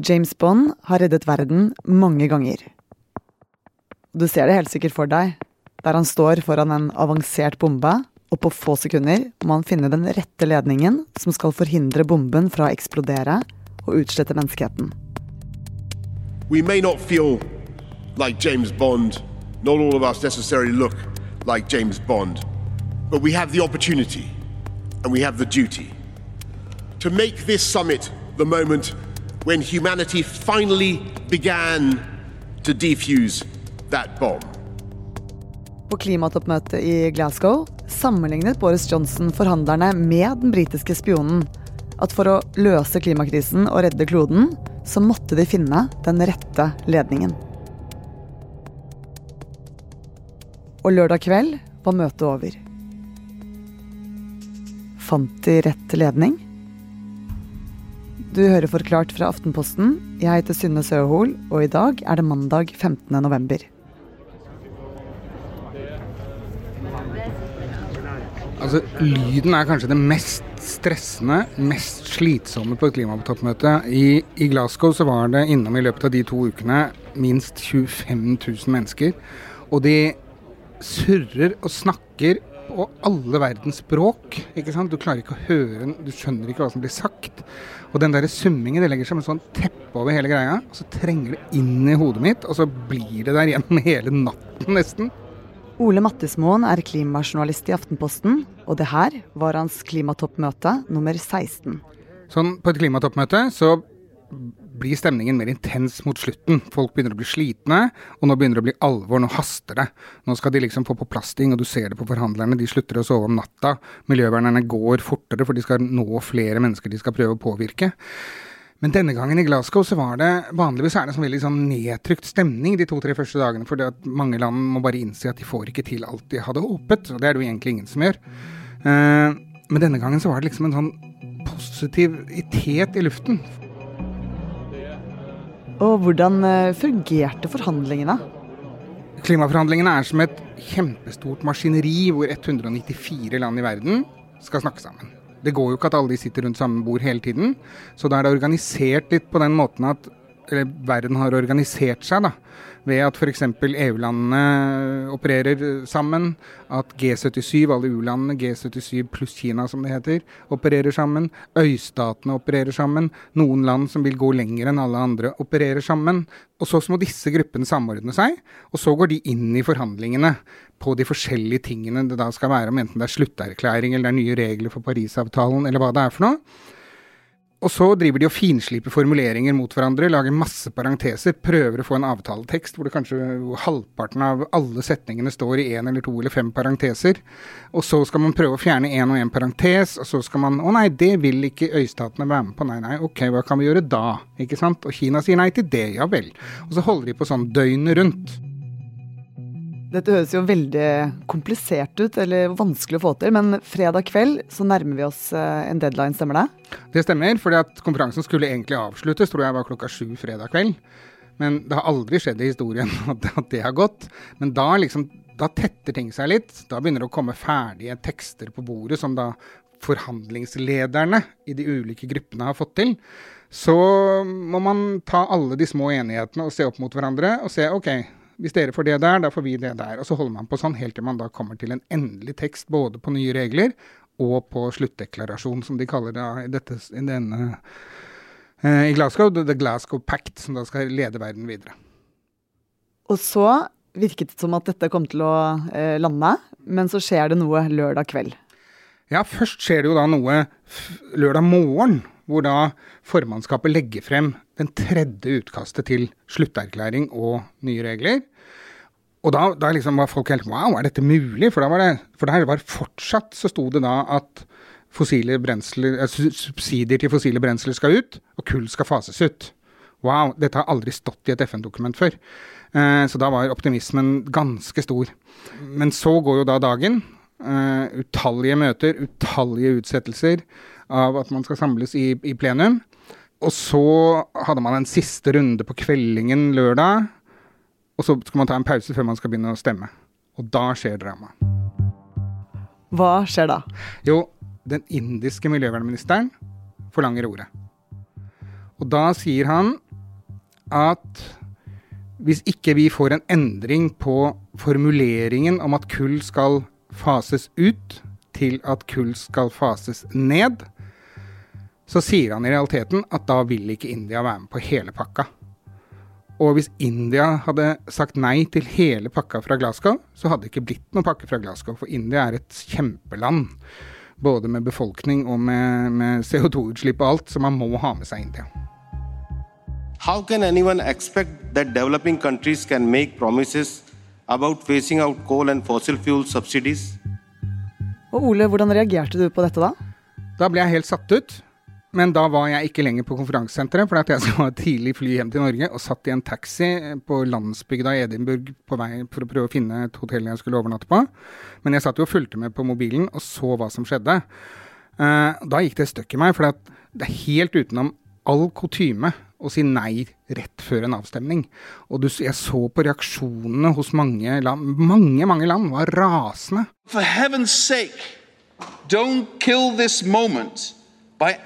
James Bond har reddet verden mange ganger. Du ser det helt sikkert for deg, der han står foran en avansert bombe, og på få sekunder må han finne den rette ledningen som skal forhindre bomben fra å eksplodere og utslette menneskeheten. We may not feel like James Bond, not all of us necessarily James Bond, but we have the opportunity and we have the duty to make this summit the moment when humanity finally began to defuse that bomb. På klimatoppmøtet i Glasgow sammenlignet Boris Johnson forhandlerne med den britiske spionen. At for å løse klimakrisen og redde kloden, så måtte de finne den rette ledningen. Og lørdag kveld var møtet over. Fant de rett ledning? Du hører Forklart fra Aftenposten. Jeg heter Synne Søhol, og i dag er det mandag 15. november. Altså, lyden er kanskje det mest stressende, mest slitsomme på et klimatoppmøte. I, I, Glasgow så var det innom i løpet av de to ukene minst 25 000 mennesker. Og de surrer og snakker på alle verdens språk. ikke sant? Du klarer ikke å høre Du skjønner ikke hva som blir sagt. Og den der summingen det legger seg med sånn teppe over hele greia. Og så trenger det inn i hodet mitt, og så blir det der gjennom hele natten nesten. Ole Mattismoen er klimajournalist i Aftenposten, og det her var hans klimatoppmøte nummer 16. Sånn, På et klimatoppmøte så blir stemningen mer intens mot slutten. Folk begynner å bli slitne, og nå begynner det å bli alvor. Nå haster det. Nå skal de liksom få på plass ting, og du ser det på forhandlerne. De slutter å sove om natta. Miljøvernerne går fortere, for de skal nå flere mennesker de skal prøve å påvirke. Men denne gangen i Glasgow så var det vanligvis er det som veldig sånn nedtrykt stemning de to-tre første dagene. For mange land må bare innse at de får ikke til alt de hadde håpet. Og det er det jo egentlig ingen som gjør. Uh, men denne gangen så var det liksom en sånn positivitet i luften. Og hvordan uh, fungerte forhandlingene? Klimaforhandlingene er som et kjempestort maskineri hvor 194 land i verden skal snakke sammen. Det går jo ikke at alle de sitter rundt samme bord hele tiden. Så da er det organisert litt på den måten at eller, verden har organisert seg. da ved at f.eks. EU-landene opererer sammen, at G77, alle U-landene, G77 pluss Kina som det heter, opererer sammen. Øystatene opererer sammen. Noen land som vil gå lenger enn alle andre, opererer sammen. Og så må disse gruppene samordne seg, og så går de inn i forhandlingene på de forskjellige tingene det da skal være, om enten det er slutterklæring eller det er nye regler for Parisavtalen eller hva det er for noe. Og så driver de og finsliper formuleringer mot hverandre, lager masse parenteser, prøver å få en avtaletekst hvor det kanskje halvparten av alle setningene står i én eller to eller fem parenteser. Og så skal man prøve å fjerne én og én parentes, og så skal man Å nei, det vil ikke øystatene være med på. Nei, nei, ok, hva kan vi gjøre da? Ikke sant? Og Kina sier nei til det, ja vel. Og så holder de på sånn døgnet rundt. Dette høres jo veldig komplisert ut, eller vanskelig å få til. Men fredag kveld så nærmer vi oss eh, en deadline, stemmer det? Det stemmer, fordi at konferansen skulle egentlig avsluttes, tror jeg var klokka sju fredag kveld. Men det har aldri skjedd i historien at det har gått. Men da liksom, da tetter ting seg litt. Da begynner det å komme ferdige tekster på bordet som da forhandlingslederne i de ulike gruppene har fått til. Så må man ta alle de små enighetene og se opp mot hverandre og se OK, hvis dere får det der, da får vi det der. Og så holder man på sånn helt til man da kommer til en endelig tekst både på nye regler og på sluttdeklarasjon, som de kaller det i, dette, i denne eh, i Glasgow, The Glasgow Pact, som da skal lede verden videre. Og så virket det som at dette kom til å eh, lande, men så skjer det noe lørdag kveld. Ja, først skjer det jo da noe lørdag morgen hvor da formannskapet legger frem den tredje utkastet til slutterklæring og nye regler. Og da, da liksom var folk helt Wow, er dette mulig? For, det, for der var fortsatt så sto det da at brensler, eh, subsidier til fossile brensler skal ut, og kull skal fases ut. Wow, dette har aldri stått i et FN-dokument før. Eh, så da var optimismen ganske stor. Men så går jo da dagen. Uh, utallige møter, utallige utsettelser av at man skal samles i, i, plenum. Og så hadde man en siste runde på kveldingen lørdag. Og så skal man ta en pause før man skal begynne å stemme. Og da skjer drama. Hva skjer da? Jo, den indiske miljøvernministeren forlanger ordet. Og da sier han at hvis ikke vi får en endring på formuleringen om at kull skal fases ut, til at kull skal fases ned, så sier han i realiteten at da vil ikke India være med på hele pakka. Og hvis India hadde sagt nei til hele pakka fra Glasgow, så hadde det ikke blitt noen pakke fra Glasgow, for India er et kjempeland. Både med befolkning og med, med CO2-utslipp og alt, så man må ha med seg India. How can anyone expect that developing countries can make promises about phasing out coal and fossil fuel subsidies? Og Ole, hvordan reagerte du på dette da? Da ble jeg helt satt ut. Men da var jeg ikke lenger på konferansesenteret, for jeg skulle ha tidlig fly hjem til Norge og satt i en taxi på landsbygda i Edinburgh på vei for å prøve å finne et hotell jeg skulle overnatte på. Men jeg satt jo og fulgte med på mobilen og så hva som skjedde. Uh, da gikk det støkk i meg, for det er helt utenom all kutyme å si nei rett før en avstemning. Og jeg så på reaksjonene hos mange land. Mange, mange land var rasende. For heaven's sake, don't kill this moment by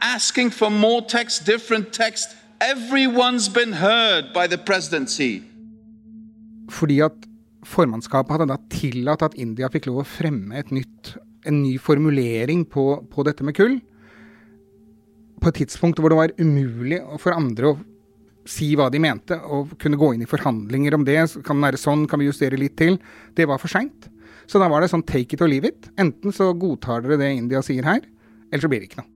asking for more text, different text. Everyone's been heard by the presidency. Fordi at formannskapet hadde da tillatt at India fikk lov å fremme nytt, en ny formulering på, på dette med kull på et tidspunkt hvor det var umulig for andre å si hva de mente, og kunne gå inn i forhandlinger om det. Kan det være sånn, kan vi justere litt til? Det var for seint. Så da var det sånn take it or leave it. Enten så godtar dere det India sier her, eller så blir det ikke noe.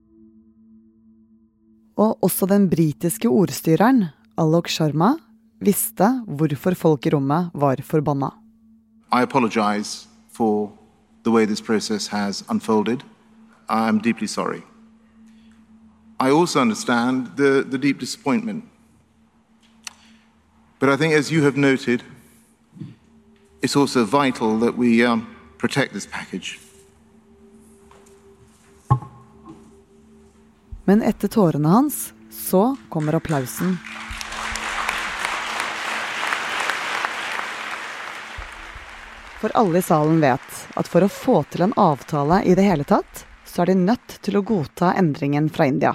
I apologize for the way this process has unfolded. I am deeply sorry. I also understand the, the deep disappointment. But I think, as you have noted, it's also vital that we um, protect this package. Men etter tårene hans, så kommer applausen. For alle i salen vet at for å få til en avtale i det hele tatt, så er de nødt til å godta endringen fra India.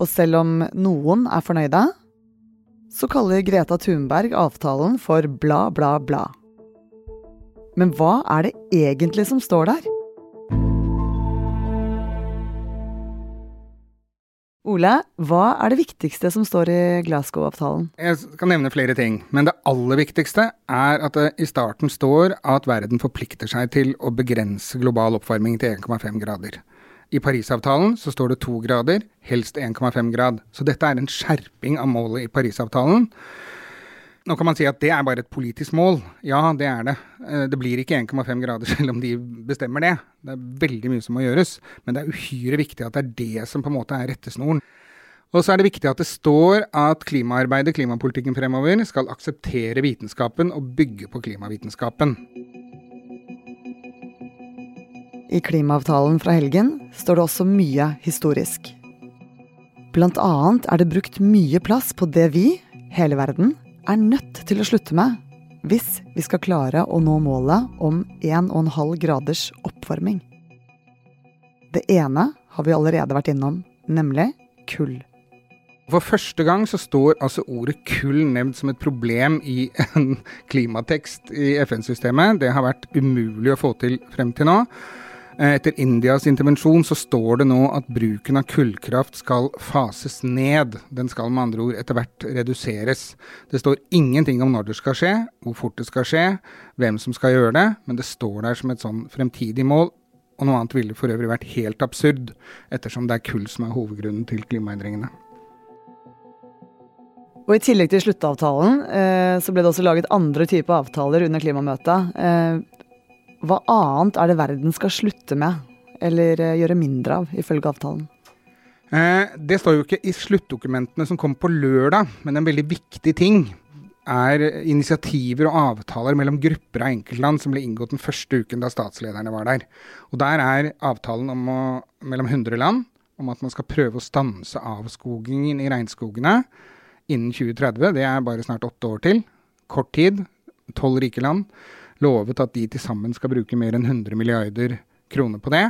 Og selv om noen er fornøyde, så kaller Greta Thunberg avtalen for bla, bla, bla. Men hva er det egentlig som står der? Ole, hva er det viktigste som står i Glasgow-avtalen? Jeg skal nevne flere ting, men det aller viktigste er at det i starten står at verden forplikter seg til å begrense global oppvarming til 1,5 grader. I Parisavtalen så står det to grader, helst 1,5 grad. Så dette er en skjerping av målet i Parisavtalen. Nå kan man si at det er bare et politisk mål. Ja, det er det. Eh, det blir ikke 1,5 grader selv om de bestemmer det. Det er veldig mye som må gjøres. Men det er uhyre viktig at det er det som på en måte er rettesnoren. Og så er det viktig at det står at klimaarbeidet, klimapolitikken fremover, skal akseptere vitenskapen og bygge på klimavitenskapen. I klimaavtalen fra helgen står det også mye historisk. Blant annet er det brukt mye plass på det vi, hele verden, er nødt til å slutte med hvis vi skal klare å nå målet om 1,5 graders oppvarming. Det ene har vi allerede vært innom, nemlig kull. For første gang så står altså ordet kull nevnt som et problem i en klimatekst i FN-systemet. Det har vært umulig å få til frem til nå. Eh, etter Indias intervensjon så står det nå at bruken av kullkraft skal fases ned. Den skal med andre ord etter hvert reduseres. Det står ingenting om når det skal skje, hvor fort det skal skje, hvem som skal gjøre det, men det står der som et sånn fremtidig mål. Og noe annet ville for øvrig vært helt absurd, ettersom det er kull som er hovedgrunnen til klimaendringene. Og I tillegg til sluttavtalen eh, så ble det også laget andre typer avtaler under klimamøtet. Hva annet er det verden skal slutte med, eller eh, gjøre mindre av, ifølge avtalen? Eh, det står jo ikke i sluttdokumentene som kom på lørdag, men en veldig viktig ting er initiativer og avtaler mellom grupper av enkeltland som ble inngått den første uken da statslederne var der. Og Der er avtalen å, mellom 100 land om at man skal prøve å stanse avskogingen i regnskogene innen 2030. Det er bare snart åtte år til. Kort tid. Tolv rike land lovet at de til sammen skal bruke mer enn 100 milliarder kroner på det.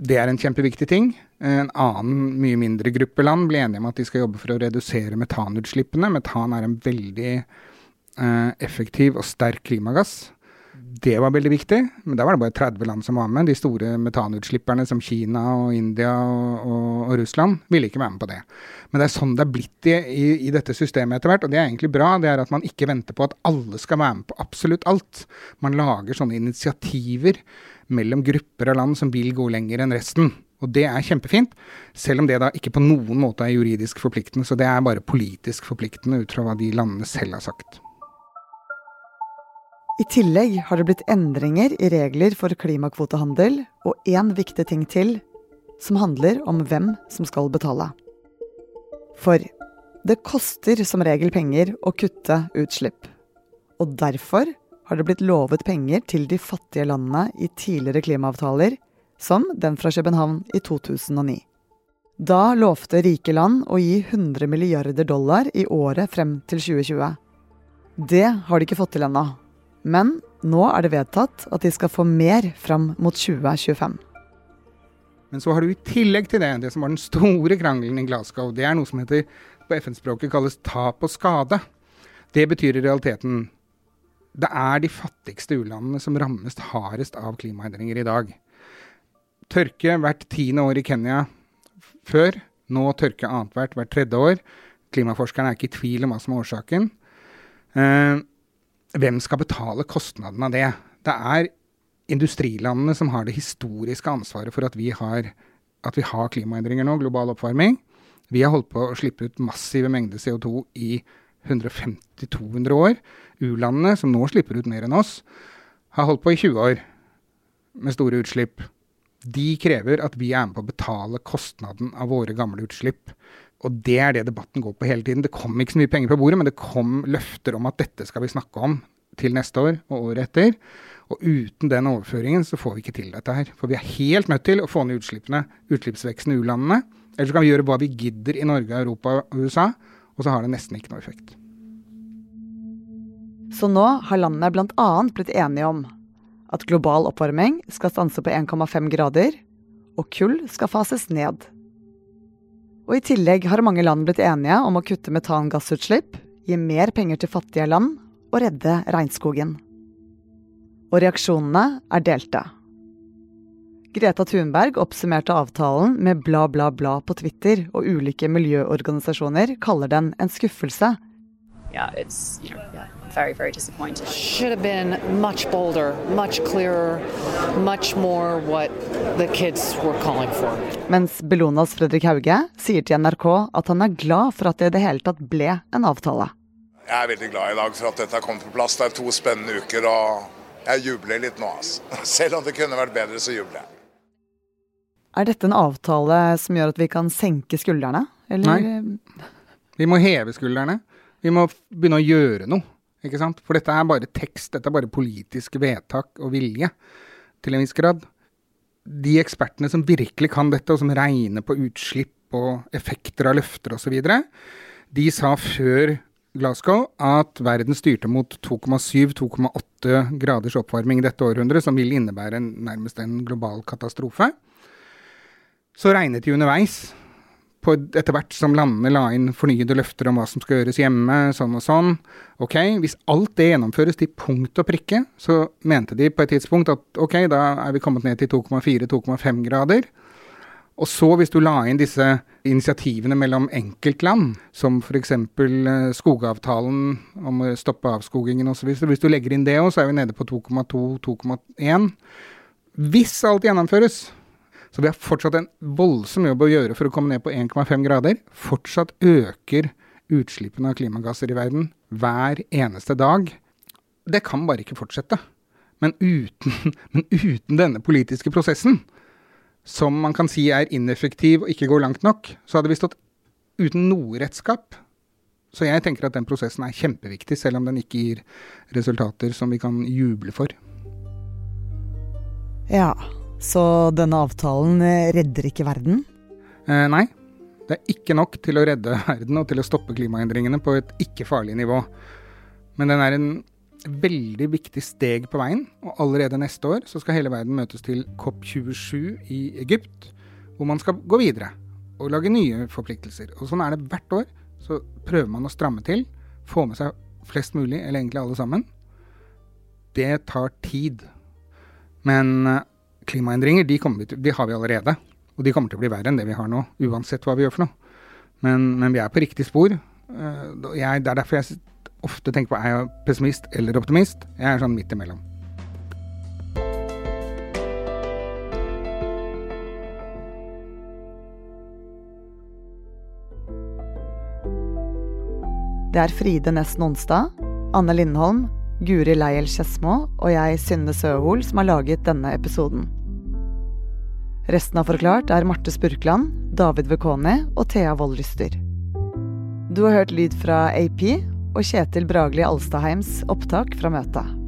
Det er en kjempeviktig ting. En annen, mye mindre gruppe land ble enige om at de skal jobbe for å redusere metanutslippene. Metan er en veldig eh, effektiv og sterk klimagass. Det var veldig viktig, men da var det bare 30 land som var med. De store metanutslipperne som Kina og India og, og, og, Russland ville ikke være med på det. Men det er sånn det er blitt i, i, i, dette systemet etter hvert, og det er egentlig bra. Det er at man ikke venter på at alle skal være med på absolutt alt. Man lager sånne initiativer mellom grupper av land som vil gå lenger enn resten. Og det er kjempefint, selv om det da ikke på noen måte er juridisk forpliktende. Så det er bare politisk forpliktende ut fra hva de landene selv har sagt. I tillegg har det blitt endringer i regler for klimakvotehandel, og én viktig ting til, som handler om hvem som skal betale. For det koster som regel penger å kutte utslipp. Og derfor har det blitt lovet penger til de fattige landene i tidligere klimaavtaler, som den fra København i 2009. Da lovte rike land å gi 100 milliarder dollar i året frem til 2020. Det har de ikke fått til ennå. Men nå er det vedtatt at de skal få mer fram mot 2025. Men så har du i tillegg til det, det som var den store krangelen i Glasgow, det er noe som heter, på FN-språket kalles tap og skade. Det betyr i realiteten det er de fattigste u-landene som rammes hardest av klimaendringer i dag. Tørke hvert tiende år i Kenya før. Nå tørke annethvert hvert tredje år. Klimaforskerne er ikke i tvil om hva som er årsaken. Eh, hvem skal betale kostnaden av det? Det er industrilandene som har det historiske ansvaret for at vi har, at vi har klimaendringer nå, global oppvarming. Vi har holdt på å slippe ut massive mengder CO2 i 150-200 år. U-landene, som nå slipper ut mer enn oss, har holdt på i 20 år med store utslipp. De krever at vi er med på å betale kostnaden av våre gamle utslipp. Og det er det debatten går på hele tiden. Det kom ikke så mye penger på bordet, men det kom løfter om at dette skal vi snakke om til neste år og året etter. Og uten den overføringen så får vi ikke til dette her. For vi er helt nødt til å få ned utslippene, utslippsveksten i u-landene. Ellers kan vi gjøre hva vi gidder i Norge, Europa og USA, og så har det nesten ikke noe effekt. Så nå har landene bl.a. blitt enige om at global oppvarming skal stanse på 1,5 grader, og kull skal fases ned. Og I tillegg har mange land blitt enige om å kutte metangassutslipp, gi mer penger til fattige land og redde regnskogen. Og reaksjonene er delte. Greta Thunberg oppsummerte avtalen med bla, bla, bla på Twitter, og ulike miljøorganisasjoner kaller den en skuffelse. Yeah, it's, yeah very, very disappointed. Should have been much bolder, much clearer, much more what the kids were calling for. Mens Bellonas Fredrik Hauge sier til NRK at han er glad for at det i det hele tatt ble en avtale. Jeg er veldig glad i dag for at dette kom på plass. Det er to spennende uker, og jeg jubler litt nå. Altså. Selv om det kunne vært bedre, så jubler jeg. Er dette en avtale som gjør at vi kan senke skuldrene? Eller? Nei. Vi må heve skuldrene. Vi må begynne å gjøre noe. Ikke sant? For dette er bare tekst, dette er bare politiske vedtak og vilje, til en viss grad. De ekspertene som virkelig kan dette, og som regner på utslipp og effekter av løfter osv., de sa før Glasgow at verden styrte mot 2,7-2,8 graders oppvarming dette århundret, som vil innebære en, nærmest en global katastrofe. Så regnet de underveis etter hvert som landene la inn fornyede løfter om hva som skal gjøres hjemme, sånn og sånn. Ok, Hvis alt det gjennomføres til punkt og prikke, så mente de på et tidspunkt at ok, da er vi kommet ned til 2,4-2,5 grader. Og så, hvis du la inn disse initiativene mellom enkeltland, som f.eks. Eh, skogavtalen om å stoppe avskogingen osv., hvis du legger inn det òg, så er vi nede på 2,2-2,1. Hvis alt gjennomføres, så vi har fortsatt en voldsom jobb å gjøre for å komme ned på 1,5 grader. Fortsatt øker utslippene av klimagasser i verden hver eneste dag. Det kan bare ikke fortsette. Men uten, men uten denne politiske prosessen, som man kan si er ineffektiv og ikke går langt nok, så hadde vi stått uten noe redskap. Så jeg tenker at den prosessen er kjempeviktig, selv om den ikke gir resultater som vi kan juble for. Ja, så denne avtalen eh, redder ikke verden? Eh, nei. Det er ikke nok til å redde verden og til å stoppe klimaendringene på et ikke-farlig nivå. Men den er en veldig viktig steg på veien. Og allerede neste år så skal hele verden møtes til COP27 i Egypt, hvor man skal gå videre og lage nye forpliktelser. Og sånn er det hvert år. Så prøver man å stramme til, få med seg flest mulig, eller egentlig alle sammen. Det tar tid. Men eh, klimaendringer de, til, de, har vi allerede. Og de kommer til å bli verre enn det vi har nå, uansett hva vi gjør for noe. Men, men vi er på riktig spor. Eh, jeg, det er derfor jeg ofte tenker på er jeg pessimist eller optimist. Jeg er sånn midt imellom. Det er Fride Næss Nonstad, Anne Lindholm, Guri Leiel Skedsmo og jeg, Synne Søhol, som har laget denne episoden. Resten av Forklart er Marte Spurkland, David Vekoni og Thea Wollryster. Du har hørt lyd fra AP og Kjetil Bragli Alstadheims opptak fra møtet.